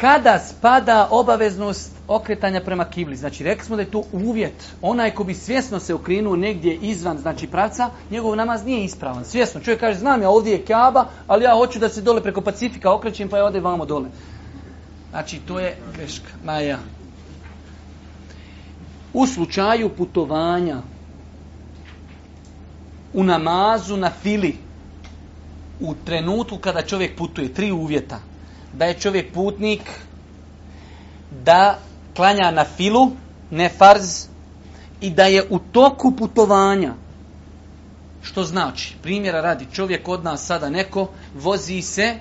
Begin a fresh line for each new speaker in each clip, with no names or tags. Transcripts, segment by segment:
kada spada obaveznost okretanja prema kibli. Znači, rekli smo da je to uvjet. Onaj ko bi svjesno se okrenuo negdje izvan znači pravca, njegov namaz nije ispravan. Svjesno. Čovjek kaže, znam ja, ovdje je kaba, ali ja hoću da se dole preko Pacifika okrećem, pa je ode vamo dole. Znači, to je greška. Maja. U slučaju putovanja u namazu na fili, u trenutku kada čovjek putuje, tri uvjeta da je čovjek putnik da klanja na filu, ne farz, i da je u toku putovanja. Što znači? Primjera radi, čovjek od nas sada neko vozi se,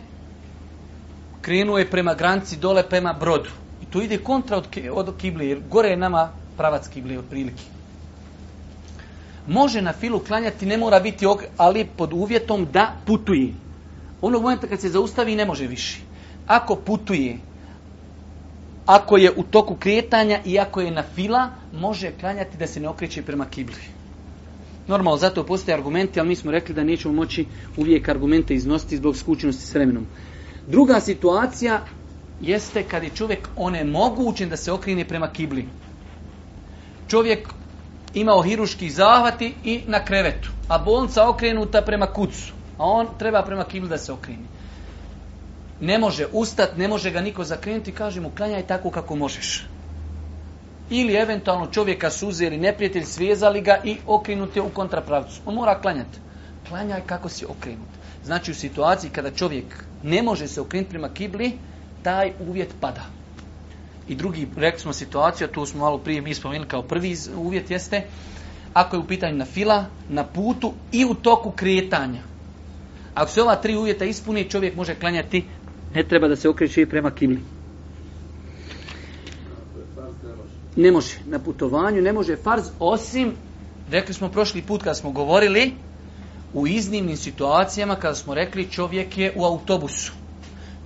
krenuje prema granci dole prema brodu. I to ide kontra od, od kibli, jer gore je nama pravac kibli od prilike. Može na filu klanjati, ne mora biti ok, ali pod uvjetom da putuje. Onog momenta kad se zaustavi, ne može više ako putuje, ako je u toku kretanja i ako je na fila, može klanjati da se ne okreće prema kibli. Normalno, zato postoje argumenti, ali mi smo rekli da nećemo moći uvijek argumente iznositi zbog skučenosti s vremenom. Druga situacija jeste kad je čovjek onemogućen da se okrene prema kibli. Čovjek imao hiruški zahvati i na krevetu, a bolnica okrenuta prema kucu, a on treba prema kibli da se okrene ne može ustat, ne može ga niko zakrenuti, kaže mu, klanjaj tako kako možeš. Ili eventualno čovjeka su uzeli neprijatelj, svijezali ga i okrenut je u kontrapravcu. On mora klanjati. Klanjaj kako si okrenut. Znači u situaciji kada čovjek ne može se okrenuti prema kibli, taj uvjet pada. I drugi, rekli smo situacija, tu smo malo prije mi spomenuli kao prvi uvjet jeste, ako je u pitanju na fila, na putu i u toku kretanja. Ako se ova tri uvjeta ispuni, čovjek može klanjati ne treba da se okreće prema kibli. Ne može. Na putovanju ne može farz, osim, rekli smo prošli put kada smo govorili, u iznimnim situacijama kada smo rekli čovjek je u autobusu,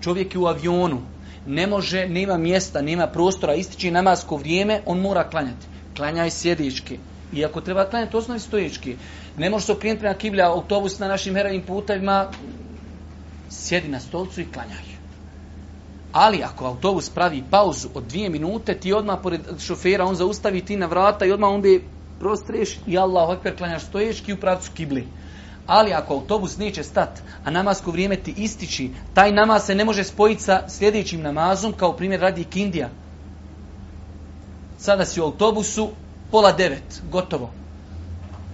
čovjek je u avionu, ne može, nema mjesta, nema prostora, ističe namasko vrijeme, on mora klanjati. Klanjaj sjedički. I ako treba klanjati, osnovi stojički. Ne može se okrenuti prema kiblja, autobus na našim herovim putavima, sjedi na stolcu i klanjaj. Ali ako autobus pravi pauzu od dvije minute, ti odmah pored šofera, on zaustavi ti na vrata i odmah onda prostriješ i Allah okvir klanjaš stoješki u pravcu kibli. Ali ako autobus neće stat, a namasko vrijeme ti ističi, taj namaz se ne može spojiti sa sljedećim namazom, kao primjer radi Kindija. Sada si u autobusu, pola devet, gotovo.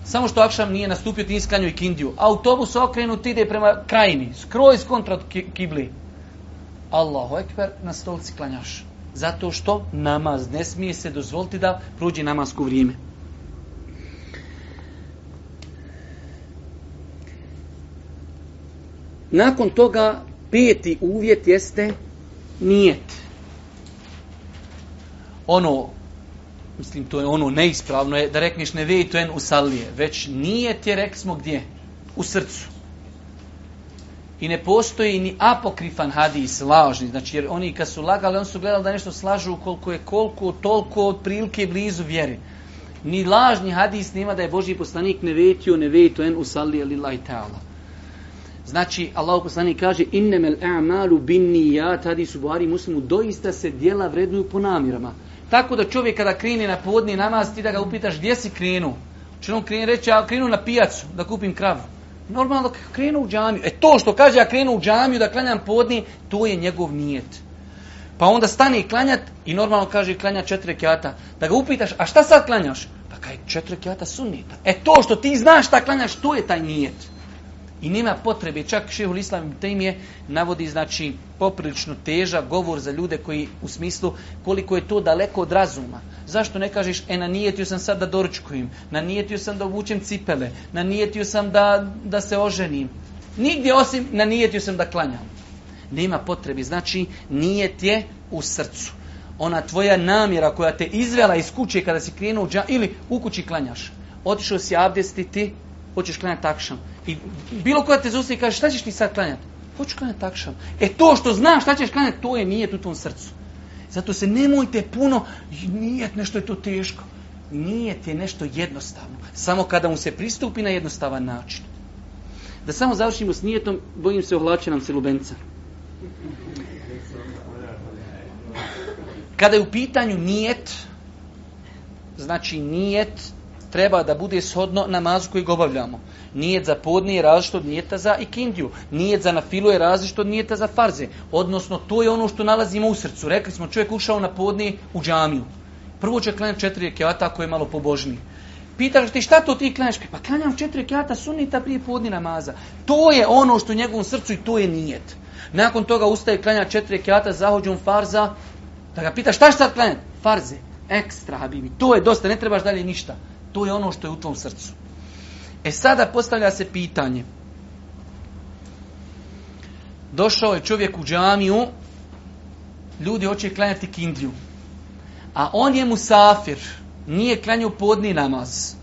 Samo što akšam nije nastupio, ti isklanjuje kindiju. Autobus okrenut ide prema krajini, skroz kontra kibli. Allahu ekber, na stolci klanjaš. Zato što namaz ne smije se dozvoliti da prođe namasku vrijeme. Nakon toga, peti uvjet jeste nijet. Ono mislim to je ono neispravno je da rekneš ne vej to en usalije već nije ti reksmo gdje u srcu i ne postoji ni apokrifan hadis lažni znači jer oni kad su lagali on su gledali da nešto slažu koliko je koliko tolko otprilike blizu vjeri ni lažni hadis nema da je božji poslanik ne vejtio ne vej to en usalije lillahi taala Znači, Allah poslani kaže innemel e'malu bin nijat, hadis u Buhari muslimu, doista se dijela vreduju po namirama. Tako da čovjek kada krene na povodni namaz, ti da ga upitaš gdje si krenu. Če on krenu reći, ja krenu na pijacu da kupim kravu. Normalno krenu u džamiju. E to što kaže ja krenu u džamiju da klanjam povodni, to je njegov nijet. Pa onda stane i klanjat i normalno kaže klanja četiri kjata. Da ga upitaš, a šta sad klanjaš? Pa kaj četiri kjata sunnita. E to što ti znaš šta klanjaš, to je taj nijet. I nema potrebe, čak šehul islam im je navodi, znači, poprilično teža govor za ljude koji, u smislu, koliko je to daleko od razuma. Zašto ne kažeš, e, nanijetio sam sad da doručkujem, nanijetio sam da obučem cipele, nanijetio sam da, da se oženim. Nigdje osim, nanijetio sam da klanjam. Nema potrebe, znači, nijet je u srcu. Ona tvoja namjera koja te izvela iz kuće kada si krenuo u džan, ili u kući klanjaš. Otišao si abdestiti, hoćeš klanjati akşam. I bilo ko te zusti kaže šta ćeš ti sad klanjati? Hoću klanjati akşam. E to što znaš šta ćeš klanjati, to je nije tu tvom srcu. Zato se nemojte puno nije nešto je to teško. Nije ti nešto jednostavno, samo kada mu se pristupi na jednostavan način. Da samo završimo s nijetom, bojim se ohlače nam se lubenca. Kada je u pitanju nijet, znači nijet treba da bude shodno namazu koji obavljamo. Nijet za podni je različito od nijeta za ikindiju. Nijet za nafilu je različito od nijeta za farze. Odnosno, to je ono što nalazimo u srcu. Rekli smo, čovjek ušao na podni u džamiju. Prvo će klanjati četiri rekiata ako je malo pobožniji. Pitaš ti šta to ti klanjaš? Pa klanjam četiri rekiata sunnita prije podni namaza. To je ono što u njegovom srcu i to je nijet. Nakon toga ustaje klanja četiri rekiata zahođom farza. Da ga pitaš šta šta klanjati? Farze. Ekstra, habibi. To je dosta, ne trebaš dalje ništa to je ono što je u tvom srcu. E sada postavlja se pitanje. Došao je čovjek u džamiju, ljudi hoće klanjati kindiju. A on je musafir, nije klanjio podni namaz.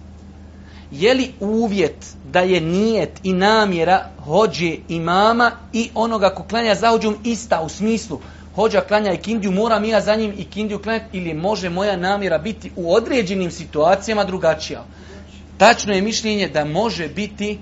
Je li uvjet da je nijet i namjera hođe imama i onoga ko klanja za hođom ista u smislu? hođa klanja ikindiju, moram ja za njim ikindiju klanjati ili može moja namjera biti u određenim situacijama drugačija. Tačno je mišljenje da može biti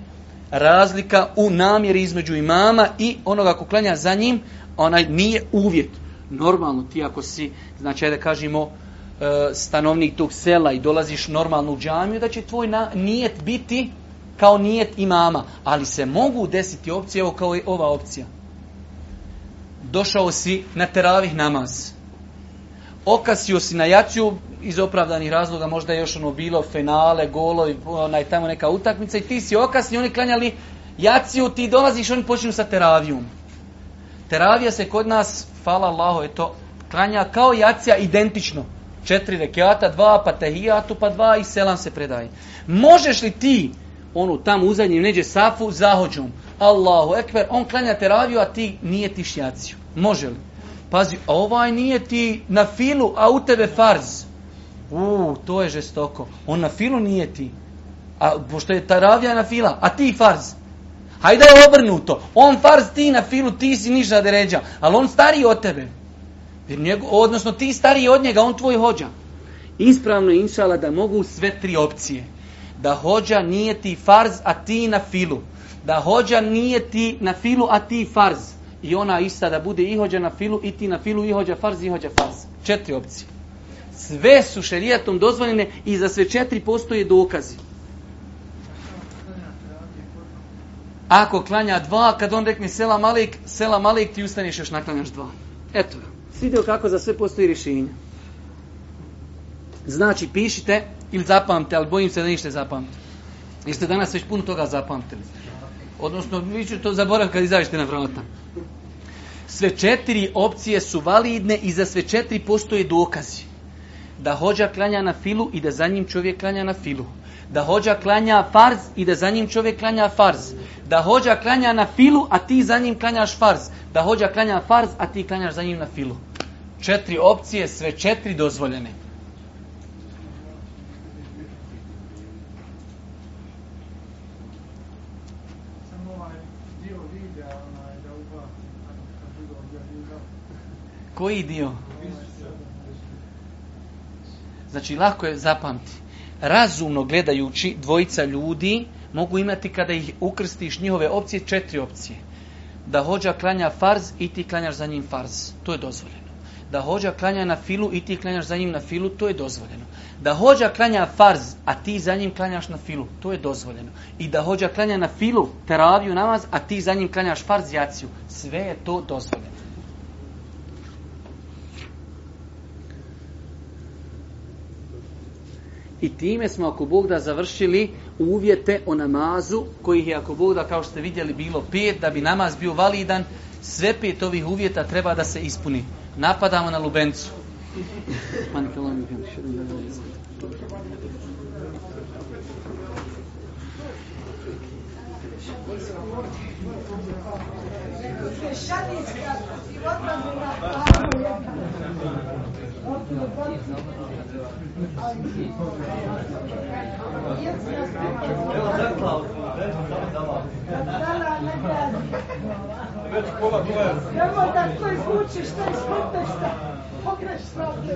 razlika u namjeri između imama i onoga ko klanja za njim, onaj nije uvjet. Normalno ti ako si, znači da kažemo, e, stanovnik tog sela i dolaziš normalno u džamiju, da će tvoj na, nijet biti kao nijet imama. Ali se mogu desiti opcije, evo kao i ova opcija došao si na teravih namaz. Okasio si na jaciju iz opravdanih razloga, možda je još ono bilo finale, golovi, onaj tamo neka utakmica i ti si okasni, oni klanjali jaciju, ti dolaziš, oni počinju sa teravijom. Teravija se kod nas, fala Allahu, je to klanja kao jacija identično. Četiri rekiata, dva pa tehijatu, pa dva i selam se predaje. Možeš li ti, ono tamo u zadnjem neđe safu, zahođom, Allahu ekber, on klanja teraviju, a ti nije tiš jaciju. Može li? Pazi, a ovaj nije ti na filu, a u tebe farz. U, to je žestoko. On na filu nije ti. A pošto je taravija na fila, a ti farz. Hajde je obrnuto. On farz ti na filu, ti si niža deređa. Ali on stari od tebe. Jer njego, odnosno ti stari od njega, on tvoj hođa. Ispravno je inšala da mogu sve tri opcije. Da hođa nije ti farz, a
ti na filu. Da hođa nije ti na filu, a ti farz i ona ista da bude ihođa na filu, i ti na filu ihođa farz, ihođa farz. Četiri opcije. Sve su šarijatom dozvoljene i za sve četiri postoje dokazi. Ako klanja dva, kad on rekne sela malik, sela malik, ti ustaneš još naklanjaš dva. Eto. Svidio kako za sve postoji rješenje. Znači, pišite ili zapamte, ali bojim se da ništa zapamte. Jeste danas već puno toga zapamtili. Odnosno, vi ću to zaboraviti kad izavište na vrata. Sve četiri opcije su validne i za sve četiri postoje dokazi. Da hođa klanja na filu i da za njim čovjek klanja na filu. Da hođa klanja farz i da za njim čovjek klanja farz. Da hođa klanja na filu, a ti za njim klanjaš farz. Da hođa klanja farz, a ti klanjaš za njim na filu. Četiri opcije, sve četiri dozvoljene. Koji dio? Znači, lako je zapamti. Razumno gledajući, dvojica ljudi mogu imati kada ih ukrstiš njihove opcije, četiri opcije. Da hođa klanja farz i ti klanjaš za njim farz. To je dozvoljeno. Da hođa klanja na filu i ti klanjaš za njim na filu. To je dozvoljeno. Da hođa klanja farz, a ti za njim klanjaš na filu. To je dozvoljeno. I da hođa klanja na filu, teraviju namaz, a ti za njim klanjaš farz jaciju. Sve je to dozvoljeno. I time smo, ako Bog da, završili uvjete o namazu, kojih je, ako Bog da, kao što ste vidjeli, bilo pet, da bi namaz bio validan, sve pet ovih uvjeta treba da se ispuni. Napadamo na Lubencu. Manikolani, Pogreš, pravde.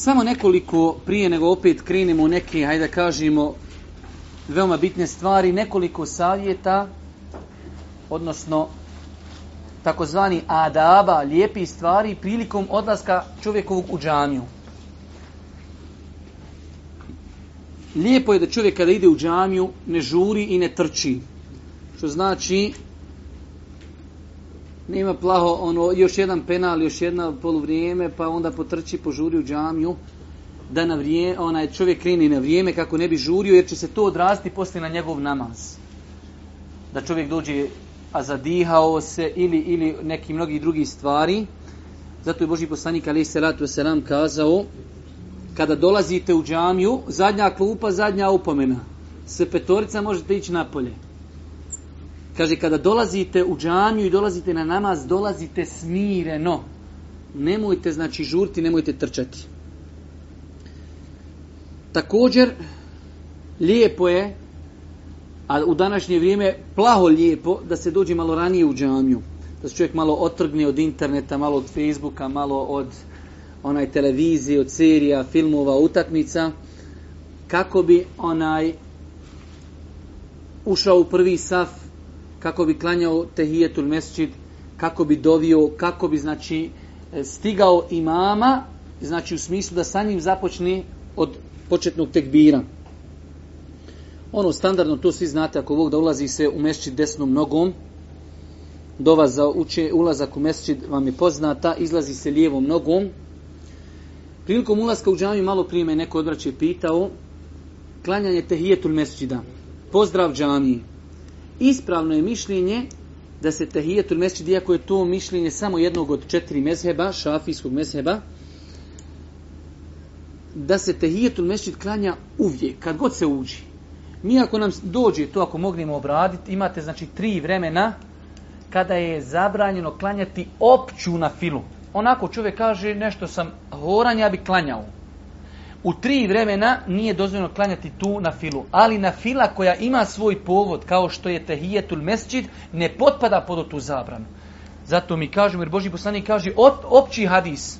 Samo nekoliko prije nego opet krenemo u neke, hajde da kažemo, veoma bitne stvari, nekoliko savjeta, odnosno takozvani adaba, lijepi stvari, prilikom odlaska čovjekovog u džamiju. Lijepo je da čovjek kada ide u džamiju ne žuri i ne trči. Što znači nema plaho ono još jedan penal, još jedno poluvrijeme, pa onda potrči požuri u džamiju da na vrijeme, onaj čovjek kreni na vrijeme kako ne bi žurio jer će se to odrasti posle na njegov namaz. Da čovjek dođe a zadihao se ili ili neki mnogi drugi stvari. Zato je Boži poslanik Ali Salatu Selam kazao kada dolazite u džamiju, zadnja klupa, zadnja upomena. Se petorica možete ići napolje. polje. Kaže, kada dolazite u džamiju i dolazite na namaz, dolazite smireno. Nemojte, znači, žurti, nemojte trčati. Također, lijepo je, a u današnje vrijeme plaho lijepo, da se dođe malo ranije u džamiju. Da se čovjek malo otrgne od interneta, malo od Facebooka, malo od onaj televizije, od serija, filmova, utakmica, kako bi onaj ušao u prvi saf kako bi klanjao tehijetul mesčid, kako bi dovio, kako bi znači e, stigao imama, znači u smislu da sa njim započne od početnog tekbira. Ono standardno, to svi znate, ako Bog da ulazi se u mesčid desnom nogom, do vas za uče, ulazak u mesčid vam je poznata, izlazi se lijevom nogom. Prilikom ulazka u džamiju, malo prije me neko odvraće pitao, klanjanje tehijetul mesčida, pozdrav džamiji, ispravno je mišljenje da se tahijetul mesjid, iako je to mišljenje samo jednog od četiri mezheba, šafijskog mezheba, da se tahijetul mesjid klanja uvijek, kad god se uđi. Mi ako nam dođe to, ako mognemo obraditi, imate znači tri vremena kada je zabranjeno klanjati opću na filu. Onako čovjek kaže nešto sam horan, ja bi klanjao u tri vremena nije dozvoljeno klanjati tu na filu. Ali na fila koja ima svoj povod, kao što je tehijetul mesđid, ne potpada pod tu zabranu. Zato mi kažemo, jer Boži poslanik kaže, op, opći hadis,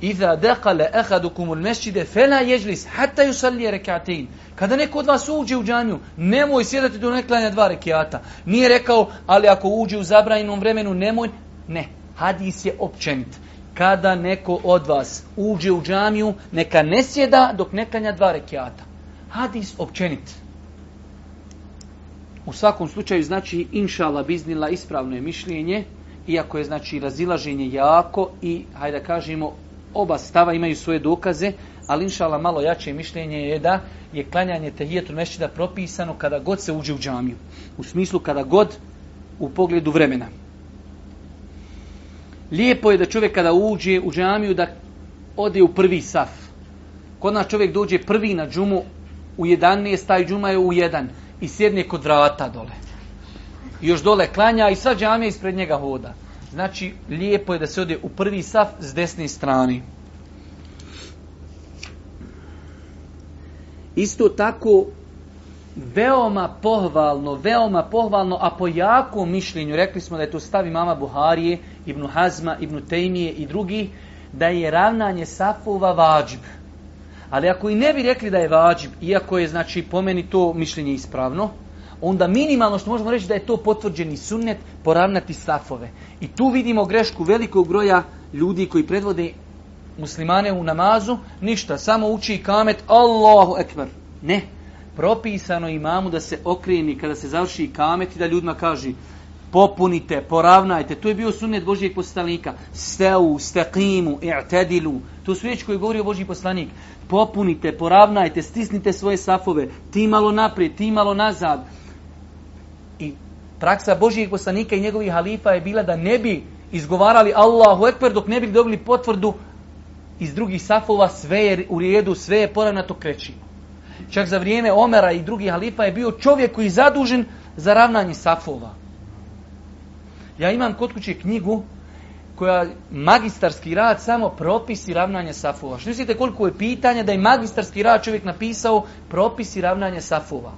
Iza dekale ehadu kumul mesčide fela ježlis hatta yusallije rekatein. Kada neko od vas uđe u džanju, nemoj sjedati do neklanja dva rekiata. Nije rekao, ali ako uđe u zabranjenom vremenu, nemoj. Ne, hadis je općenit kada neko od vas uđe u džamiju, neka ne sjeda dok nekanja dva rekiata. Hadis općenit. U svakom slučaju, znači, inšala biznila ispravno je mišljenje, iako je, znači, razilaženje jako i, hajde da kažemo, oba stava imaju svoje dokaze, ali inšala malo jače mišljenje je da je klanjanje tehijetu mešćida propisano kada god se uđe u džamiju. U smislu kada god u pogledu vremena. Lijepo je da čovjek kada uđe u džamiju da ode u prvi saf. Kod nas čovjek dođe prvi na džumu u 11, taj džuma je u 1 i sjedne kod vrata dole. Još dole klanja i sva džamija ispred njega hoda. Znači, lijepo je da se ode u prvi saf s desne strane. Isto tako, veoma pohvalno, veoma pohvalno, a po jakom mišljenju, rekli smo da je to stavi mama Buharije, Ibn Hazma, Ibn Tejmije i drugi, da je ravnanje safova vađib. Ali ako i ne bi rekli da je vađib, iako je znači po meni to mišljenje ispravno, onda minimalno što možemo reći da je to potvrđeni sunnet poravnati safove. I tu vidimo grešku velikog groja ljudi koji predvode muslimane u namazu, ništa, samo uči kamet Allahu ekber. Ne, propisano imamu da se okreni kada se završi kamet i da ljudima kaže popunite, poravnajte. To je bio sunnet Božijeg poslanika. Steu, steqimu, i'tedilu. To su riječi koje govorio Božji poslanik. Popunite, poravnajte, stisnite svoje safove. Ti malo naprijed, ti malo nazad. I praksa Božijeg poslanika i njegovih halifa je bila da ne bi izgovarali Allahu Ekber dok ne bi dobili potvrdu iz drugih safova sve je u rijedu, sve je poravnato krećimo. Čak za vrijeme Omera i drugih halifa je bio čovjek koji je zadužen za ravnanje safova. Ja imam kod kuće knjigu koja magistarski rad samo propisi ravnanja safova. Što mislite koliko je pitanja da je magistarski rad čovjek napisao propisi ravnanja safova?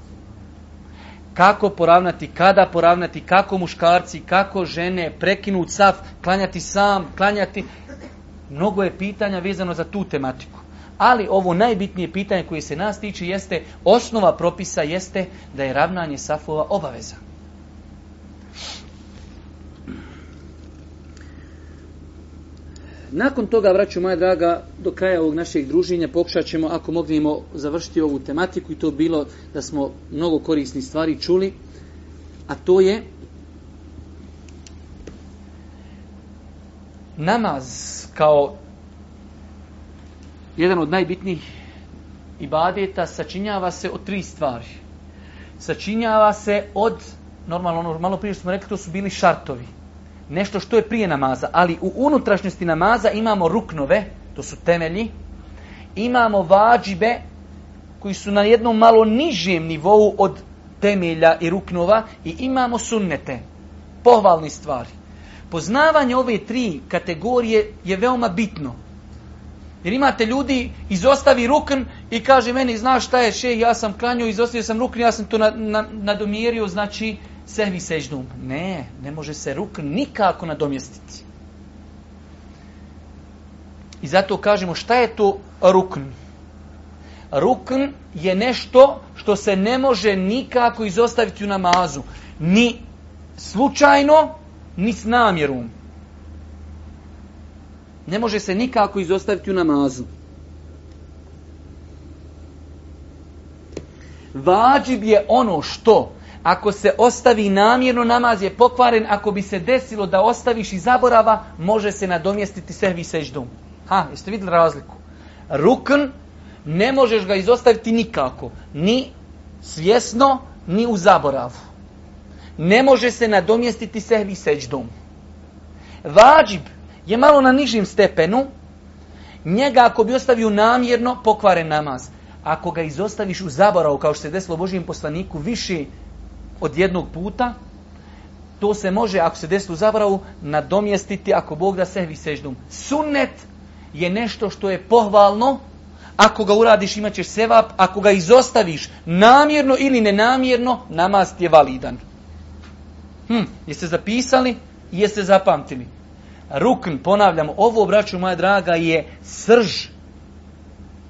Kako poravnati, kada poravnati, kako muškarci, kako žene, prekinuti saf, klanjati sam, klanjati. Mnogo je pitanja vezano za tu tematiku. Ali ovo najbitnije pitanje koje se nas tiče jeste, osnova propisa jeste da je ravnanje safova obavezano. Nakon toga, vraću moja draga, do kraja ovog našeg druženja pokušat ćemo, ako mognemo, završiti ovu tematiku i to bilo da smo mnogo korisnih stvari čuli, a to je namaz kao jedan od najbitnijih ibadeta sačinjava se od tri stvari. Sačinjava se od, normalno, ono, malo prije smo rekli, to su bili šartovi nešto što je prije namaza, ali u unutrašnjosti namaza imamo ruknove, to su temelji, imamo vađibe koji su na jednom malo nižem nivou od temelja i ruknova i imamo sunnete, pohvalni stvari. Poznavanje ove tri kategorije je veoma bitno. Jer imate ljudi, izostavi rukn i kaže meni, znaš šta je še, ja sam klanio, izostavio sam rukn, ja sam to na, na, nadomjerio, znači, uh, sehvi sežnum. Ne, ne može se ruk nikako nadomjestiti. I zato kažemo šta je to rukn? Rukn je nešto što se ne može nikako izostaviti u namazu. Ni slučajno, ni s namjerom. Ne može se nikako izostaviti u namazu. Vađib je ono što Ako se ostavi namjerno namaz je pokvaren, ako bi se desilo da ostaviš i zaborava, može se nadomjestiti sehvi seždom. Ha, jeste vidjeli razliku? Rukn, ne možeš ga izostaviti nikako. Ni svjesno, ni u zaboravu. Ne može se nadomjestiti sehvi seždom. Vađib je malo na nižim stepenu. Njega ako bi ostavio namjerno, pokvaren namaz. Ako ga izostaviš u zaboravu, kao što se desilo Božijem poslaniku, više od jednog puta, to se može, ako se desi u zavravu, nadomjestiti ako Bog da sehvi seždum. Sunnet je nešto što je pohvalno, ako ga uradiš imat ćeš sevap, ako ga izostaviš namjerno ili nenamjerno, namast je validan. Hm, jeste zapisali, jeste zapamtili. Rukn, ponavljamo, ovo, braću moja draga, je srž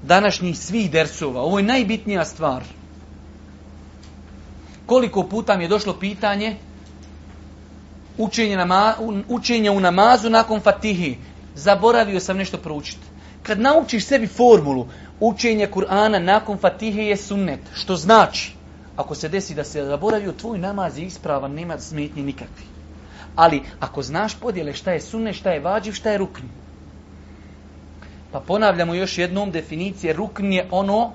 današnjih svih dersova. Ovo je najbitnija stvar koliko puta mi je došlo pitanje učenje, nama, učenje u namazu nakon fatihi. Zaboravio sam nešto proučiti. Kad naučiš sebi formulu učenje Kur'ana nakon fatihi je sunnet. Što znači? Ako se desi da se zaboravio, tvoj namaz je ispravan, nema smetnje nikakvi. Ali ako znaš podjele šta je sunnet, šta je vađiv, šta je rukni. Pa ponavljamo još jednom definicije. Rukni je ono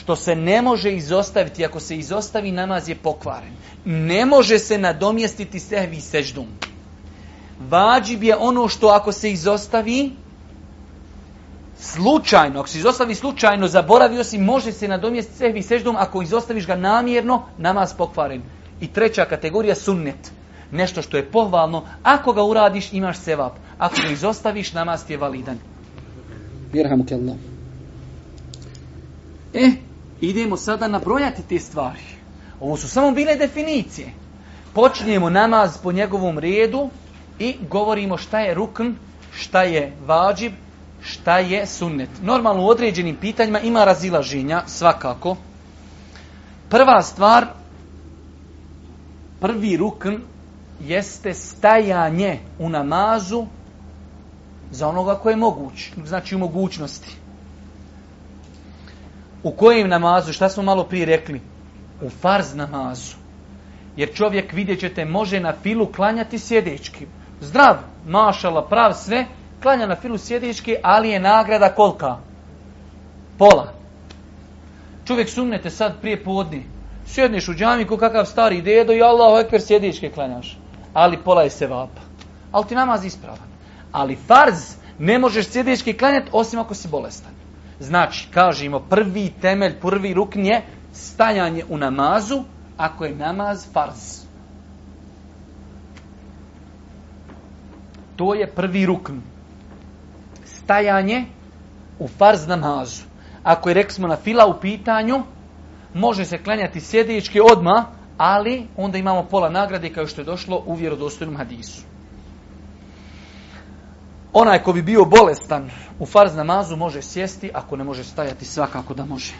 što se ne može izostaviti, ako se izostavi, namaz je pokvaren. Ne može se nadomjestiti sehvi i seždum. Vađib je ono što ako se izostavi, slučajno, ako se izostavi slučajno, zaboravio si, može se nadomjestiti sehvi i seždum, ako izostaviš ga namjerno, namaz pokvaren. I treća kategorija, sunnet. Nešto što je pohvalno, ako ga uradiš, imaš sevap. Ako ga izostaviš, namaz ti je validan. Birhamu kellam. Eh, idemo sada nabrojati te stvari. Ovo su samo bile definicije. Počinjemo namaz po njegovom redu i govorimo šta je rukn, šta je vađib, šta je sunnet. Normalno u određenim pitanjima ima razilaženja, svakako. Prva stvar, prvi rukn, jeste stajanje u namazu za onoga koje je moguć, znači u mogućnosti. U kojem namazu? Šta smo malo prije rekli? U farz namazu. Jer čovjek vidjet ćete, može na filu klanjati sjedečki. Zdrav, mašala, prav, sve. Klanja na filu sjedečki, ali je nagrada kolika? Pola. Čovjek sumnete sad prije podni. Sjedniš u džami ko kakav stari dedo i Allah ekver sjedečke klanjaš. Ali pola je sevapa. Ali ti namaz ispravan. Ali farz ne možeš sjedečki klanjati osim ako si bolestan. Znači, kažemo, prvi temelj, prvi ruknje, stajanje u namazu, ako je namaz farz. To je prvi rukn. Stajanje u farz namazu. Ako je, rekli smo, na fila u pitanju, može se klanjati sjedički odma, ali onda imamo pola nagrade kao što je došlo u vjerodostojnom hadisu onaj ko bi bio bolestan u farz namazu može sjesti, ako ne može stajati svakako da može.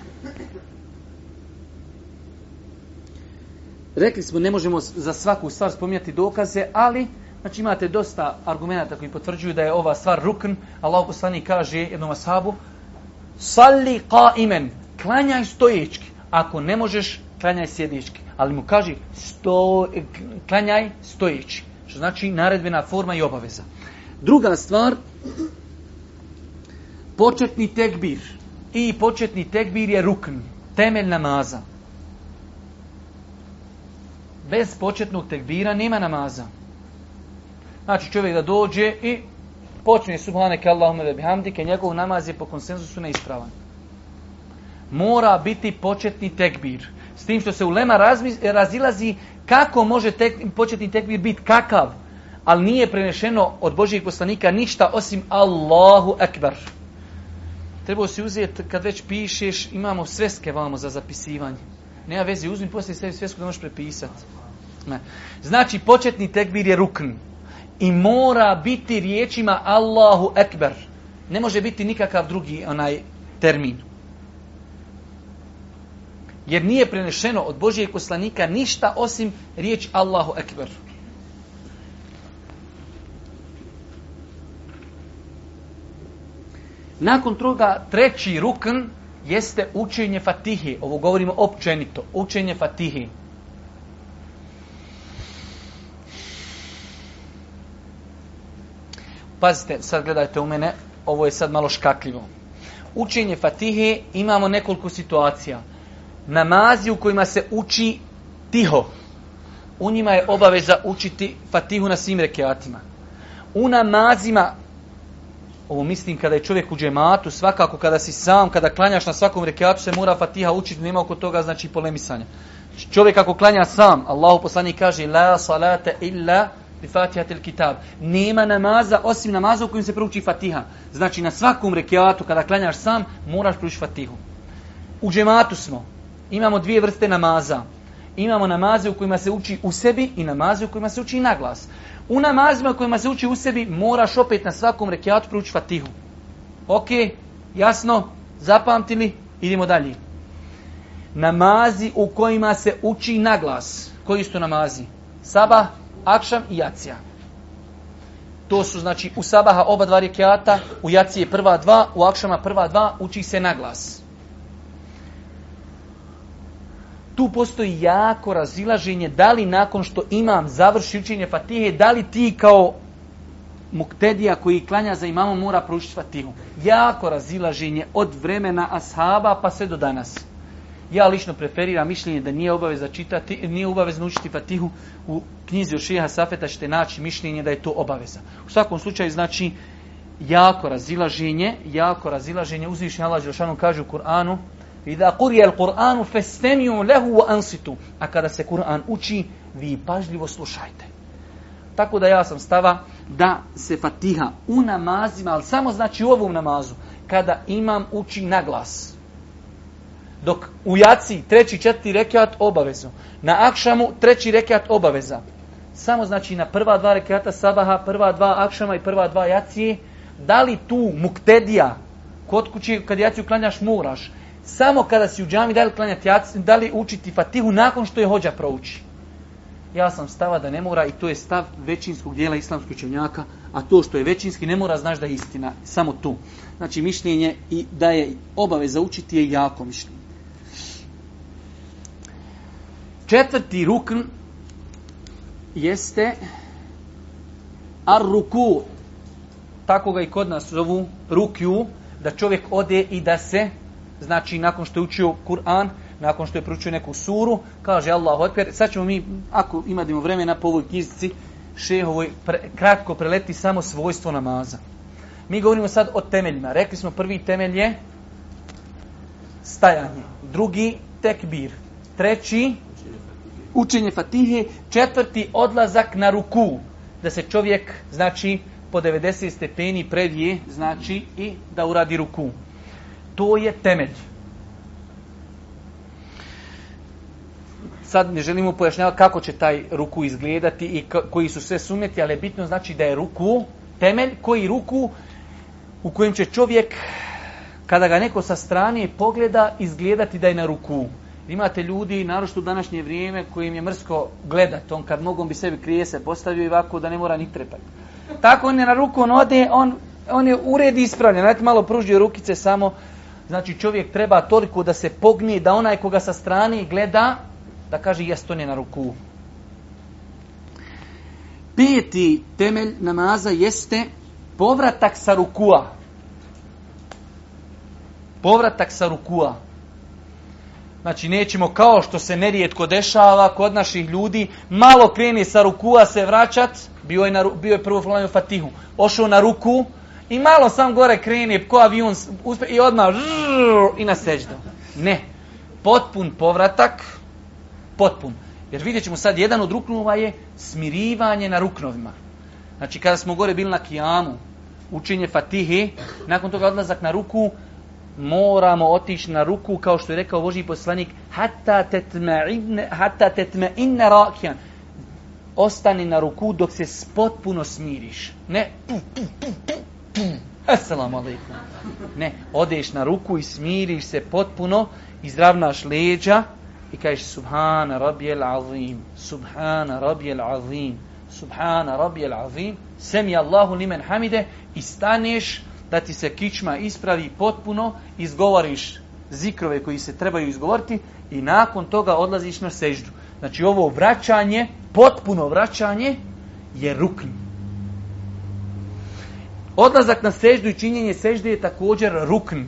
Rekli smo, ne možemo za svaku stvar spominjati dokaze, ali znači, imate dosta argumenta koji potvrđuju da je ova stvar rukn. Allah poslani kaže jednom ashabu, salli ka imen, klanjaj stojički. Ako ne možeš, klanjaj sjednički. Ali mu kaže, sto, klanjaj stojići. Što znači naredbena forma i obaveza. Druga stvar, početni tekbir. I početni tekbir je rukn, temelj namaza. Bez početnog tekbira nema namaza. Znači čovjek da dođe i počne subhaneke Allahume ve bihamdike, njegov namaz je po konsenzusu neispravan. Mora biti početni tekbir. S tim što se ulema razmi, razilazi kako može tek, početni tekbir biti, kakav ali nije prenešeno od Božijeg poslanika ništa osim Allahu Akbar. Trebao si uzeti, kad već pišeš, imamo sveske vamo za zapisivanje. Nema veze, uzmi poslije sebi svesku da možeš prepisati. Ne. Znači, početni tekbir je rukn. I mora biti riječima Allahu Akbar. Ne može biti nikakav drugi onaj termin. Jer nije prenešeno od Božijeg poslanika ništa osim riječ Allahu Akbar. Allahu Akbar. Nakon toga treći rukn jeste učenje fatihi. Ovo govorimo općenito. Učenje fatihi. Pazite, sad gledajte u mene. Ovo je sad malo škakljivo. Učenje fatihi imamo nekoliko situacija. Namazi u kojima se uči tiho. U njima je obaveza učiti fatihu na svim rekeatima. U namazima Ovo mislim kada je čovjek u džematu, svakako kada si sam, kada klanjaš na svakom rekiatu se mora fatiha učiti, nema oko toga znači polemisanja. Čovjek ako klanja sam, Allahu poslanik kaže la salata illa bi fatihatil kitab. Nema namaza osim namaza u kojem se prouči fatiha. Znači na svakom rekiatu kada klanjaš sam, moraš proučiti fatihu. U džematu smo. Imamo dvije vrste namaza. Imamo namaze u kojima se uči u sebi i namaze u kojima se uči na glas. U namazima kojima se uči u sebi, moraš opet na svakom rekiatu prući Fatihu. Ok, jasno, zapamtili, idemo dalje. Namazi u kojima se uči na glas. Koji su namazi? Saba, Akšam i Jacija. To su znači u Sabaha oba dva rekiata, u Jacije prva dva, u Akšama prva dva, uči se na glas. tu postoji jako razilaženje da li nakon što imam završi učenje fatihe, da li ti kao muktedija koji klanja za imamom mora proučiti fatihu. Jako razilaženje od vremena ashaba pa sve do danas. Ja lično preferiram mišljenje da nije obavezno čitati, nije obavezno učiti Fatihu u knjizi od Šeha Safeta ćete naći mišljenje da je to obaveza. U svakom slučaju znači jako razilaženje, jako razilaženje uzvišnji Allah Đelšanu kaže u Kur'anu Iza kurija il Kur'anu festemiju lehu wa ansitu. A kada se Kur'an uči, vi pažljivo slušajte. Tako da ja sam stava da se fatiha u namazima, ali samo znači u ovom namazu, kada imam uči na glas. Dok u jaci treći, četiri rekiat obavezno. Na akšamu treći rekiat obaveza. Samo znači na prva dva rekiata sabaha, prva dva akšama i prva dva jacije, da li tu muktedija kod kući kad jaci uklanjaš moraš, samo kada si u džami da li klanjati da li učiti fatihu nakon što je hođa prouči. Ja sam stava da ne mora i to je stav većinskog dijela islamskog učenjaka, a to što je većinski ne mora znaš da je istina, samo tu. Znači mišljenje i da je obaveza učiti je jako mišljenje. Četvrti rukn jeste ar ruku tako ga i kod nas zovu rukju, da čovjek ode i da se znači nakon što je učio Kur'an, nakon što je pručio neku suru, kaže Allah otpjer, sad ćemo mi, ako imadimo vremena po ovoj knjizici, šehovoj, pre, kratko preleti samo svojstvo namaza. Mi govorimo sad o temeljima. Rekli smo prvi temelj je stajanje. Drugi, tekbir. Treći, učenje fatihe. Četvrti, odlazak na ruku. Da se čovjek, znači, po 90 stepeni previje, znači, i da uradi ruku to je temelj. Sad ne želimo pojašnjavati kako će taj ruku izgledati i koji su sve sumjeti, ali bitno znači da je ruku temelj, koji ruku u kojem će čovjek, kada ga neko sa strane pogleda, izgledati da je na ruku. Imate ljudi, narošto u današnje vrijeme, kojim je mrsko gledat, on kad nogom bi sebi krijese postavio i ovako da ne mora ni trepati. Tako on je na ruku, on ode, on, on je ured ispravljen, znači malo pružio rukice samo, Znači čovjek treba toliko da se pogni da onaj koga sa strane gleda da kaže jesto ne na ruku. Peti temelj namaza jeste povratak sa rukua. Povratak sa rukua. Znači, nećemo kao što se nerijetko dešava kod naših ljudi, malo kreni sa rukua se vraćat, bio je, na, bio je prvo u Fatihu, ošao na ruku, I malo sam gore krene, ko avion uspe, i odmah žrrr, i na seždu. Ne. Potpun povratak, potpun. Jer vidjet ćemo sad, jedan od ruknova je smirivanje na ruknovima. Znači, kada smo gore bili na kijamu, učinje fatihi, nakon toga odlazak na ruku, moramo otići na ruku, kao što je rekao Boži poslanik, hata tetme inne rakijan. Ostani na ruku dok se potpuno smiriš. Ne, puf, puf, puf, puf Assalamu alaikum. Ne, odeš na ruku i smiriš se potpuno, izravnaš leđa i kažeš Subhana rabijel azim, Subhana rabijel azim, Subhana rabijel azim, Semi Allahu limen hamide i staneš da ti se kičma ispravi potpuno, izgovoriš zikrove koji se trebaju izgovoriti i nakon toga odlaziš na seždu. Znači ovo vraćanje, potpuno vraćanje je ruknje. Odlazak na seždu i činjenje sežde je također rukn.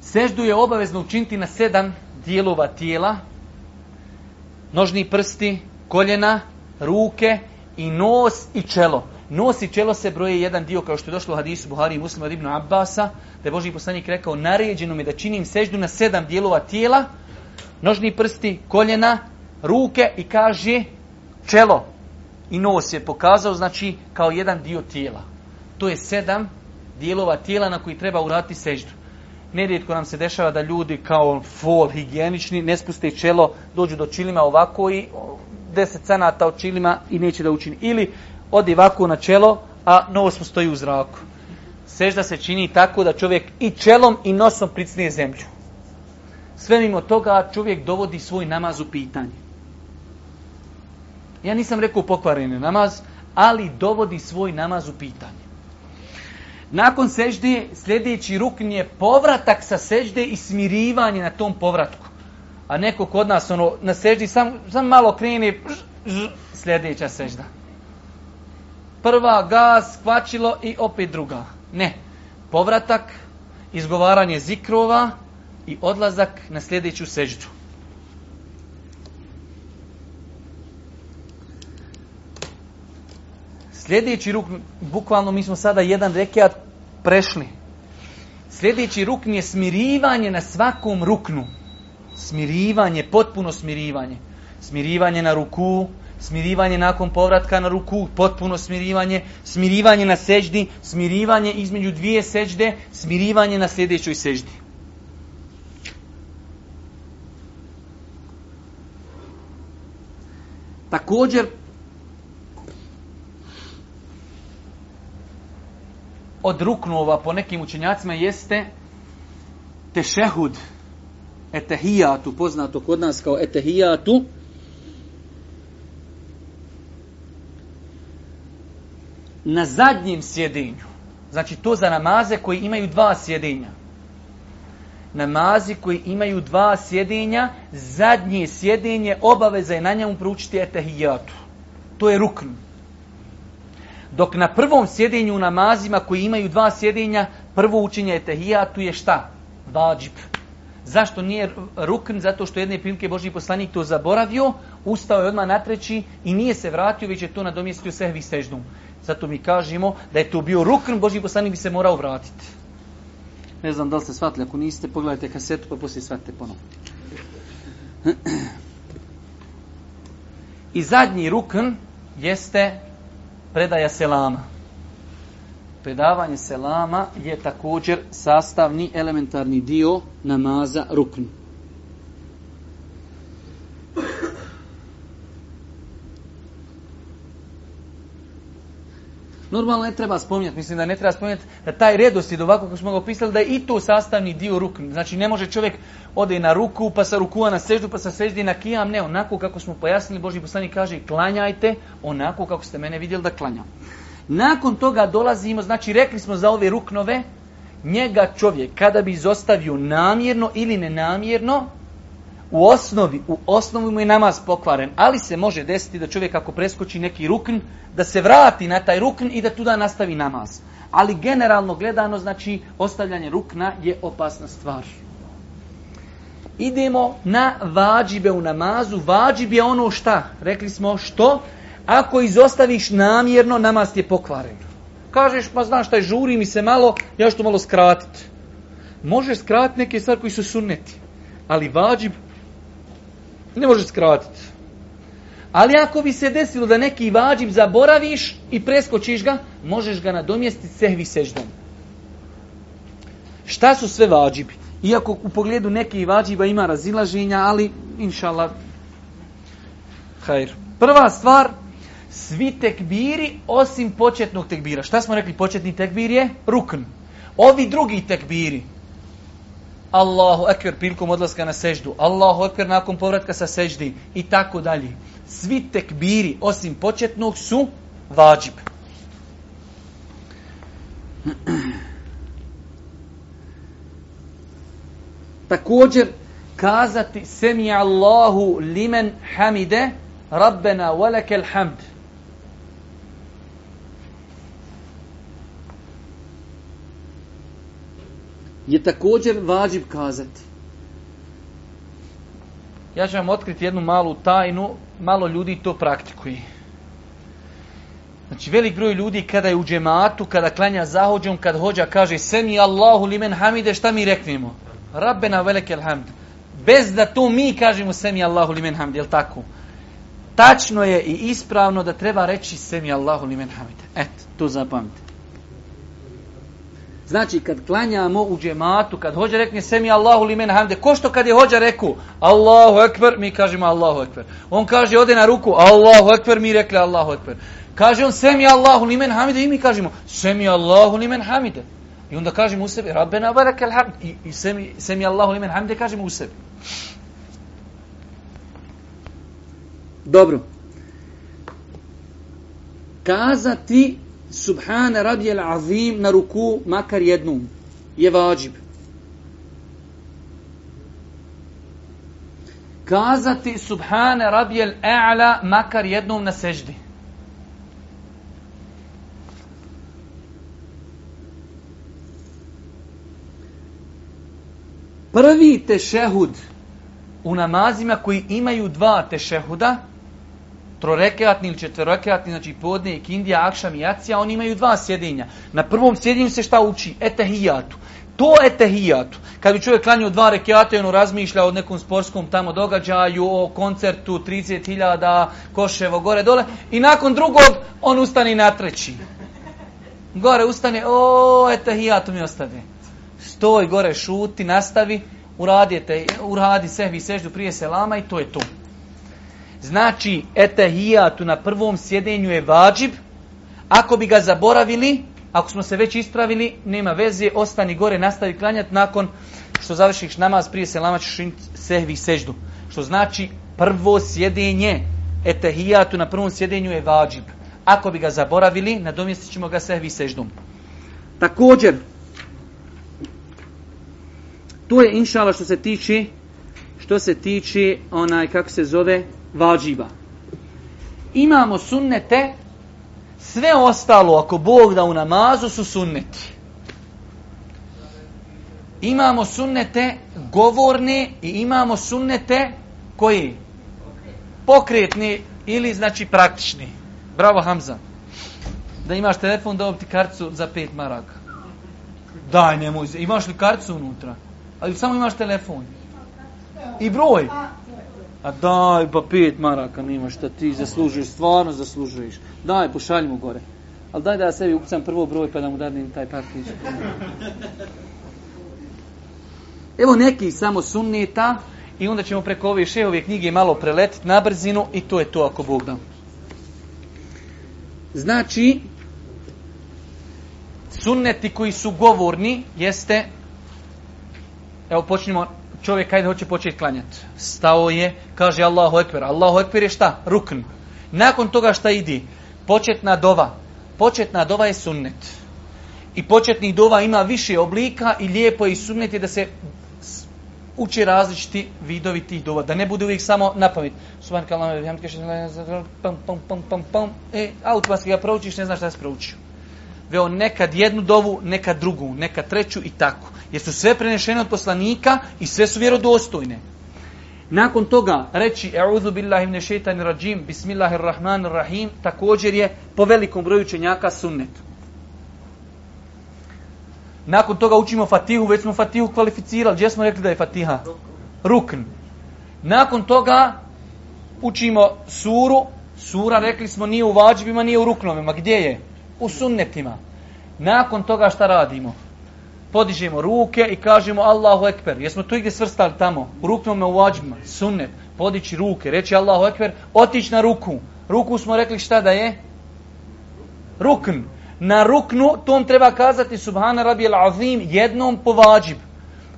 Seždu je obavezno učiniti na sedam dijelova tijela, nožni prsti, koljena, ruke i nos i čelo. Nos i čelo se broje jedan dio, kao što je došlo u hadisu Buhari i muslima od Ibnu Abbasa, da je Boži poslanik rekao, naređeno mi da činim seždu na sedam dijelova tijela, nožni prsti, koljena, ruke i kaže čelo i nos je pokazao, znači kao jedan dio tijela. To je sedam dijelova tijela na koji treba uraditi seždu. Nerijetko nam se dešava da ljudi kao fol, higijenični, ne spuste čelo, dođu do čilima ovako i deset sanata od čilima i neće da učini. Ili odi ovako na čelo, a nos mu stoji u zraku. Sežda se čini tako da čovjek i čelom i nosom pricnije zemlju. Sve mimo toga čovjek dovodi svoj namaz u pitanje. Ja nisam rekao pokvareni namaz, ali dovodi svoj namaz u pitanje. Nakon sežde, sljedeći rukn je povratak sa sežde i smirivanje na tom povratku. A neko kod nas ono, na seždi sam, sam malo krene ž, ž, sljedeća sežda. Prva gaz, kvačilo i opet druga. Ne. Povratak, izgovaranje zikrova i odlazak na sljedeću seždu. Sljedeći rukn, bukvalno mi smo sada jedan rekiat prešli. Sljedeći rukn je smirivanje na svakom ruknu. Smirivanje, potpuno smirivanje. Smirivanje na ruku, smirivanje nakon povratka na ruku, potpuno smirivanje, smirivanje na seždi, smirivanje između dvije sežde, smirivanje na sljedećoj seždi. Također, od ruknova po nekim učenjacima jeste tešehud etehijatu, poznato kod nas kao etehijatu. Na zadnjem sjedinju, znači to za namaze koji imaju dva sjedinja. Namazi koji imaju dva sjedinja, zadnje sjedinje obaveza je na njemu proučiti etehijatu. To je ruknu. Dok na prvom sjedinju u namazima koji imaju dva sjedinja, prvo učinje je tehijatu je šta? Vađib. Zašto nije rukn? Zato što jedne prilike Boži poslanik to zaboravio, ustao je odmah na treći i nije se vratio, već je to nadomjestio sehvi sežnom. Zato mi kažemo da je to bio rukn, Boži poslanik bi se morao vratiti. Ne znam da li ste shvatili, ako niste, pogledajte kasetu pa poslije shvatite ponovno. I zadnji rukn jeste predaja selama. Predavanje selama je također sastavni elementarni dio namaza ruknu. Normalno ne treba spominjati, mislim da ne treba spominjati da taj redosljed ovako kako smo ga opisali, da je i to sastavni dio rukni. Znači ne može čovjek ode na ruku, pa sa rukua na seždu, pa sa seždi na kijam. Ne, onako kako smo pojasnili, Boži poslani kaže klanjajte onako kako ste mene vidjeli da klanjam. Nakon toga dolazimo, znači rekli smo za ove ruknove, njega čovjek kada bi izostavio namjerno ili nenamjerno, u osnovi, u osnovi mu je namaz pokvaren, ali se može desiti da čovjek ako preskoči neki rukn, da se vrati na taj rukn i da tuda nastavi namaz. Ali generalno gledano, znači, ostavljanje rukna je opasna stvar. Idemo na vađibe u namazu. Vađib je ono šta? Rekli smo što? Ako izostaviš namjerno, namaz ti je pokvaren. Kažeš, pa znaš šta je, žuri mi se malo, ja što malo skratit. Možeš skratiti neke stvari koji su sunneti. Ali vađib ne može skratiti. Ali ako bi se desilo da neki vađib zaboraviš i preskočiš ga, možeš ga nadomjestiti sehvi seždom. Šta su sve vađibi? Iako u pogledu neke vađiba ima razilaženja, ali inša Allah, hajr. Prva stvar, svi tekbiri osim početnog tekbira. Šta smo rekli, početni tekbir je rukn. Ovi drugi tekbiri, Allahu ekber prilikom odlaska na seždu, Allahu ekber nakon povratka sa seždi i tako dalje. Svi tekbiri osim početnog su vađib. Također kazati semi Allahu limen hamide rabbena velekel hamd. je također vađib kazati. Ja ću vam otkriti jednu malu tajnu, malo ljudi to praktikuje. Znači, velik broj ljudi kada je u džematu, kada klanja zahođom, kad hođa, kaže Semi Allahu li men hamide, šta mi reknemo? Rabbena velike alhamd. Bez da to mi kažemo Semi Allahu li men hamide, je tako? Tačno je i ispravno da treba reći Semi Allahu li men hamide. Eto, to zapamtite. Znači, kad klanjamo u džematu, kad hođa rekne semi Allahu li men hamde, ko što kad je hođa reku Allahu ekber, mi kažemo Allahu ekber. On kaže, ode na ruku, Allahu ekber, mi rekli Allahu ekber. Kaže on semi Allahu li men hamide i mi kažemo semi Allahu li men hamide. I onda kažemo u sebi, Rabbena barakel hamd. I, i semi, semi Allahu li men hamide kažemo u sebi. Dobro. Kazati subhane radijel azim na ruku makar jednom je vađib. Kazati subhane radijel e'la makar jednom na seždi. Prvi tešehud u namazima koji imaju dva tešehuda, trorekatni ili četverokatni, znači podne, kindija, akšam i jacija, oni imaju dva sjedinja. Na prvom sjedinju se šta uči? Etehijatu. To je tehijatu. Kad bi čovjek klanio dva rekiata i ono razmišlja o nekom sportskom tamo događaju, o koncertu 30.000, koševo, gore, dole. I nakon drugog, on ustane na treći. Gore ustane, o, etehijatu mi ostane. Stoj gore, šuti, nastavi, uradite, uradi sehvi seždu prije selama i to je to. Znači, etahijatu na prvom sjedenju je vađib. Ako bi ga zaboravili, ako smo se već ispravili, nema veze, ostani gore, nastavi klanjat nakon što završiš namaz, prije se lama ćeš sehvi seždu. Što znači, prvo sjedenje, etahijatu na prvom sjedenju je vađib. Ako bi ga zaboravili, nadomjestit ćemo ga sehvi seždom. Također, to je inšala što se tiče što se tiče onaj kako se zove vađiva. Imamo sunnete, sve ostalo, ako Bog da u namazu, su sunneti. Imamo sunnete govorne i imamo sunnete koji? Pokretni ili znači praktični. Bravo Hamza. Da imaš telefon, da ti karticu za pet maraka. Daj, nemoj. Imaš li karticu unutra? Ali samo imaš telefon. I broj. A... Pa, A daj pa pet maraka nima šta ti zaslužiš, stvarno zaslužiš. Daj, pošalj mu gore. Ali daj da ja sebi upucam prvo broj pa da mu dadim taj parkić. Evo neki samo sunneta i onda ćemo preko ove šehove knjige malo preletiti na brzinu i to je to ako Bog da. Znači, sunneti koji su govorni jeste, evo počnimo čovjek kada hoće početi klanjati. Stao je, kaže Allahu Ekber. Allahu Ekber je šta? Rukn. Nakon toga šta idi? Početna dova. Početna dova je sunnet. I početnih dova ima više oblika i lijepo je i sunnet je da se uči različiti vidovi tih dova. Da ne bude uvijek samo na pamet. Subhan kalam, pam, pam, pam, pam, pam. E, automatski ga proučiš, ne znaš šta se proučio veo nekad jednu dovu, nekad drugu, nekad treću i tako. Jer su sve prenešene od poslanika i sve su vjerodostojne. Nakon toga reći E'udhu billahi mne šeitan rađim, bismillahirrahmanirrahim, također je po velikom broju čenjaka sunnet. Nakon toga učimo fatihu, već smo fatihu kvalificirali. Gdje smo rekli da je fatiha? Rukn. Nakon toga učimo suru. Sura, rekli smo, nije u vađbima, nije u ruknovima. Gdje je? Gdje je? u sunnetima. Nakon toga šta radimo? Podižemo ruke i kažemo Allahu Ekber. Jesmo tu gdje svrstali tamo? U ruknome u ađima. Sunnet. Podići ruke. Reći Allahu Ekber. Otići na ruku. Ruku smo rekli šta da je? Rukn. Na ruknu tom treba kazati Subhana Rabi Al-Azim jednom po vađib.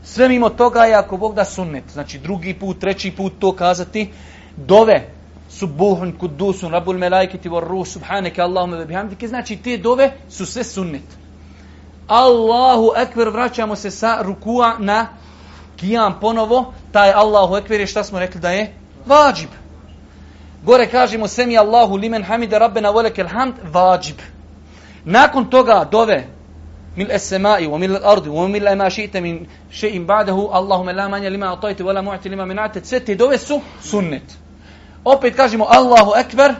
Sve mimo toga je ako Bog da sunnet. Znači drugi put, treći put to kazati. Dove subuhun kudusun rabul melajkiti var ruh subhaneke Allahume ve bihamdike znači te dove su sve sunnet Allahu ekver vraćamo se sa rukua na kijam ponovo taj Allahu ekver je šta smo rekli da je vađib gore kažemo semi Allahu limen hamide rabbena voleke hamd vađib nakon toga dove mil esemai, wa mil ardi, wa mil ema šeite min še'im ba'dahu, Allahume la manja lima atajte, wa la mu'ati lima minate, sve te dove su sunnet. Mm opet kažemo Allahu Ekber,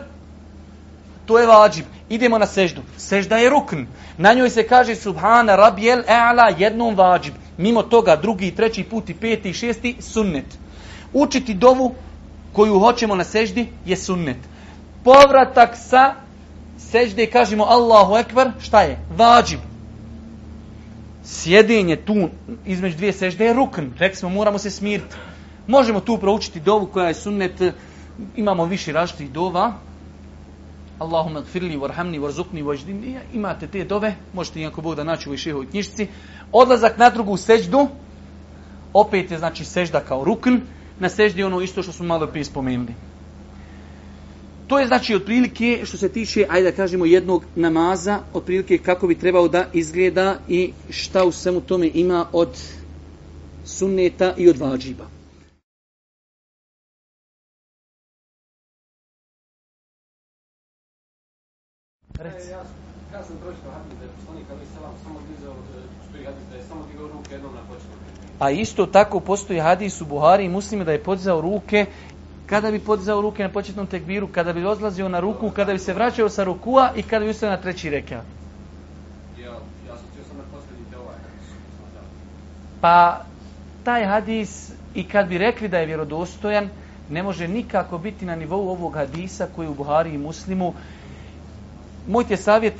to je vađib. Idemo na seždu. Sežda je rukn. Na njoj se kaže Subhana Rabijel E'la jednom vađib. Mimo toga drugi, treći put i peti, šesti sunnet. Učiti dovu koju hoćemo na seždi je sunnet. Povratak sa sežde kažemo Allahu Ekber, šta je? Vađib. Sjedinje tu između dvije sežde je rukn. Rek smo, moramo se smiriti. Možemo tu proučiti dovu koja je sunnet uh, imamo više različitih dova. Allahumma gfirli, varhamni, varzukni, vajdini. Imate te dove, možete inako Bog da naći u višihovi knjišci. Odlazak na drugu seđdu, opet je znači sežda kao rukn, na seždi ono isto što smo malo prije spomenuli. To je znači otprilike što se tiče, ajde da kažemo, jednog namaza, otprilike kako bi trebao da izgleda i šta u svemu tome ima od sunneta i od vađiba.
Reci. E, ja sam pročitao hadis da je poslanik Ali Salam samo dizao, e,
stoji hadis da je samo digao ruke jednom na početku. A isto tako postoji hadis u Buhari i muslimi da je podizao ruke kada bi podizao ruke na početnom tekbiru, kada bi odlazio na ruku, kada bi se vraćao sa rukua i kada bi ustao na treći rekat. Ovaj pa taj hadis i kad bi rekli da je vjerodostojan, ne može nikako biti na nivou ovog hadisa koji u Buhari i Muslimu, moj ti je savjet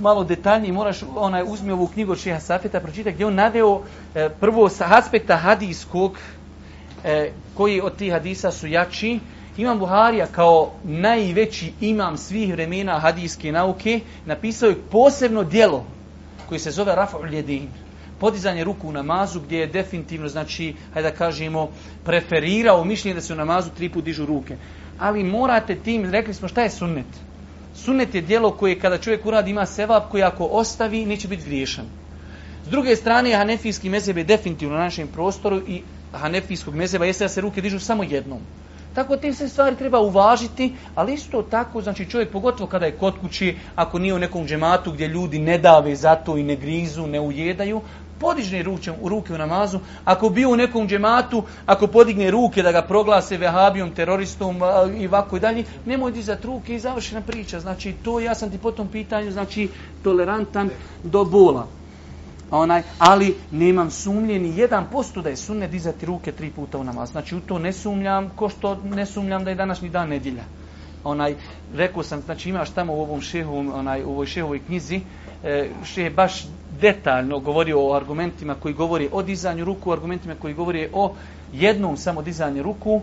malo detaljniji, moraš onaj, uzmi ovu knjigu od Šeha Safeta, pročitaj gdje on naveo e, prvo sa aspekta hadijskog, e, koji od tih hadisa su jači. Imam Buharija kao najveći imam svih vremena hadijske nauke, napisao je posebno dijelo koji se zove Rafa Uljedin. Podizanje ruku u namazu gdje je definitivno, znači, hajde da kažemo, preferirao mišljenje da se u namazu tri put dižu ruke. Ali morate tim, rekli smo šta je sunnet? sunnet je dijelo koje kada čovjek uradi ima sevap koji ako ostavi neće biti griješan. S druge strane, hanefijski mezebe je definitivno na našem prostoru i hanefijskog mezeba jeste da se ruke dižu samo jednom. Tako tim se stvari treba uvažiti, ali isto tako, znači čovjek pogotovo kada je kod kući, ako nije u nekom džematu gdje ljudi ne dave za to i ne grizu, ne ujedaju, podižne ruke, ruke u namazu, ako bio u nekom džematu, ako podigne ruke da ga proglase vehabijom, teroristom i ovako i dalje, nemoj dizati ruke i završena priča. Znači, to ja sam ti po tom pitanju, znači, tolerantan do bola. Onaj, ali nemam sumnje ni jedan posto da je sunne dizati ruke tri puta u namaz. Znači, u to ne sumnjam, ko što ne sumnjam da je današnji dan nedjelja. Onaj, rekao sam, znači, imaš tamo u ovom šehu, onaj, u ovoj šehovoj knjizi, e, še baš detaljno govori o argumentima koji govori o dizanju ruku, argumentima koji govori o jednom samo dizanju ruku,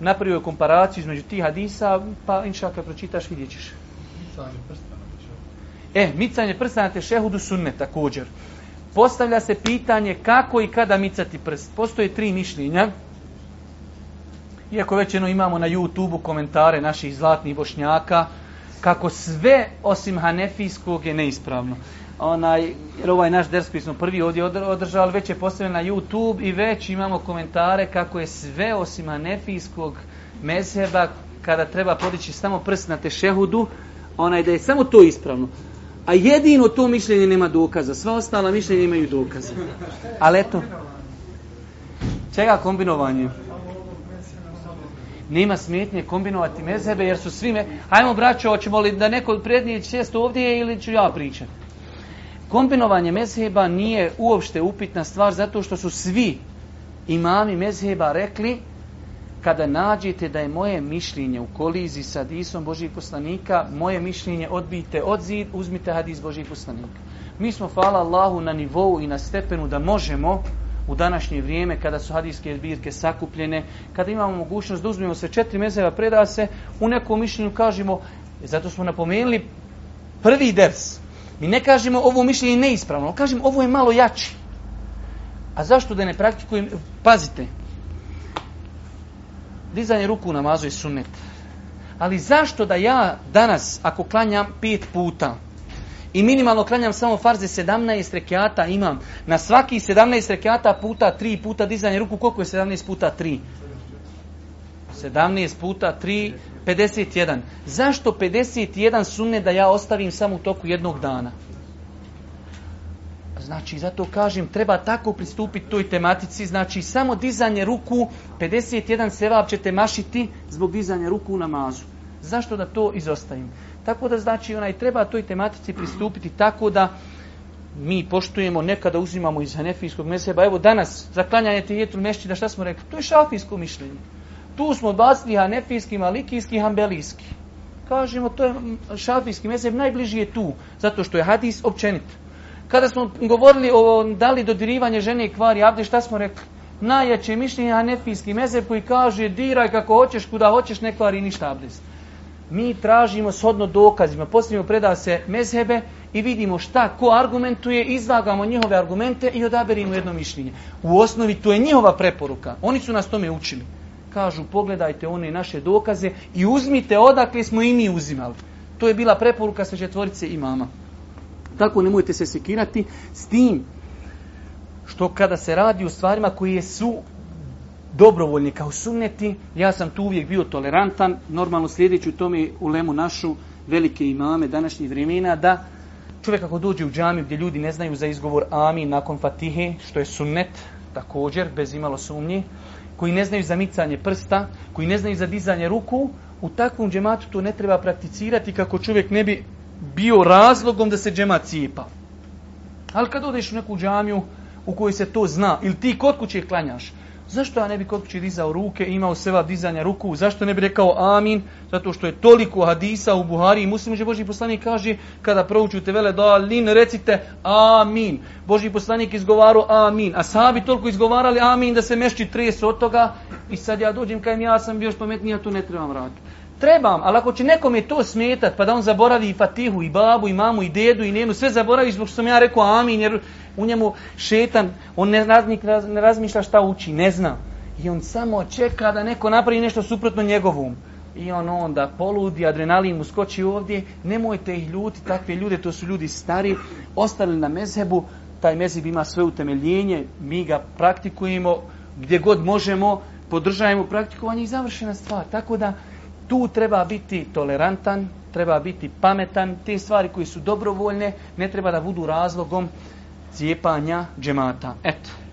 napravio je komparaciju između tih hadisa, pa inša kad pročitaš vidjet ćeš. Znači, e, micanje prsta na tešehudu sunne također. Postavlja se pitanje kako i kada micati prst. Postoje tri mišljenja. Iako već imamo na YouTube komentare naših zlatnih bošnjaka, kako sve osim hanefijskog je neispravno onaj, jer ovaj naš ders koji smo prvi ovdje održali, već je postavljen na YouTube i već imamo komentare kako je sve osim anefijskog mezheba, kada treba podići samo prst na tešehudu, onaj, da je samo to ispravno. A jedino to mišljenje nema dokaza. Sva ostala mišljenja imaju dokaze. Ali eto. Čega kombinovanje? Nema smetnje kombinovati mezebe jer su svime... Hajmo braćo, hoćemo li da neko prednije često ovdje ili ću ja pričati? Kombinovanje mezheba nije uopšte upitna stvar zato što su svi imami mezheba rekli kada nađete da je moje mišljenje u kolizi sa hadisom Božih poslanika, moje mišljenje odbijte od zid, uzmite hadis Božih poslanika. Mi smo, hvala Allahu, na nivou i na stepenu da možemo u današnje vrijeme, kada su hadijske zbirke sakupljene, kada imamo mogućnost da uzmemo se četiri mezeva predase, u nekom mišljenju kažemo, zato smo napomenuli prvi ders, Mi ne kažemo ovo mišljenje neispravno, kažemo ovo je malo jači. A zašto da ne praktikujem? Pazite, dizanje ruku u namazu je sunnet. Ali zašto da ja danas, ako klanjam pet puta, i minimalno klanjam samo farze 17 rekiata imam, na svaki 17 rekiata puta 3 puta dizanje ruku, koliko je 17 puta 17 puta 3, 51. Zašto 51 sunne da ja ostavim samo u toku jednog dana? Znači, zato kažem, treba tako pristupiti toj tematici. Znači, samo dizanje ruku, 51 sevab ćete mašiti zbog dizanja ruku u namazu. Zašto da to izostavim? Tako da, znači, onaj, treba toj tematici pristupiti tako da mi poštujemo, nekada uzimamo iz hanefijskog meseba. Evo, danas, za klanjanje tijetru mešćina, šta smo rekli? To je šafijsko mišljenje tu smo odbacili hanefijski, malikijski, hambelijski. Kažemo, to je šafijski mesec, najbliži je tu, zato što je hadis općenit. Kada smo govorili o dali dodirivanje žene i kvari abde, šta smo rekli? Najjače mišljenje hanefijski mesec koji kaže, diraj kako hoćeš, kuda hoćeš, ne kvari ništa abde. Mi tražimo shodno dokazima, postavimo preda se mezhebe i vidimo šta, ko argumentuje, izvagamo njihove argumente i odaberimo jedno mišljenje. U osnovi to je njihova preporuka, oni su nas tome učili kažu pogledajte one naše dokaze i uzmite odakle smo i mi uzimali. To je bila preporuka sa četvorice imama. Tako nemojte se sekirati s tim što kada se radi u stvarima koje su dobrovoljni kao sunneti, ja sam tu uvijek bio tolerantan, normalno sljedeći u tome u lemu našu velike imame današnjih vremena, da čovjek ako dođe u džamiju gdje ljudi ne znaju za izgovor amin nakon fatihe, što je sunnet također, bez imalo sumnje, koji ne znaju za micanje prsta, koji ne znaju za dizanje ruku, u takvom džematu to ne treba prakticirati kako čovjek ne bi bio razlogom da se džemat cijepa. Ali kad odeš u neku džamiju u kojoj se to zna, ili ti kod kuće klanjaš, zašto ja ne bi kod kući dizao ruke i imao seva dizanja ruku? Zašto ne bi rekao amin? Zato što je toliko hadisa u Buhari i muslimu že Boži poslanik kaže kada proučuju te vele dalin recite amin. Boži poslanik izgovaru amin. A sahabi toliko izgovarali amin da se mešći tres od toga i sad ja dođem kajem ja sam još pametniji ja to ne trebam raditi. Trebam, ali ako će nekom je to smetat, pa da on zaboravi i fatihu, i babu, i mamu, i dedu, i njenu, sve zaboravi zbog što sam ja rekao amin, jer u njemu šetan, on ne, raznik, raz, ne razmišlja šta uči, ne zna. I on samo čeka da neko napravi nešto suprotno njegovom. I on onda poludi, adrenalin mu skoči ovdje, nemojte ih ljuti, takve ljude, to su ljudi stari, ostali na mezhebu, taj mezheb ima sve utemeljenje, mi ga praktikujemo, gdje god možemo, podržajemo praktikovanje i završena stvar. Tako da tu treba biti tolerantan, treba biti pametan, te stvari koji su dobrovoljne ne treba da budu razlogom uh, cijepanja džemata. Eto.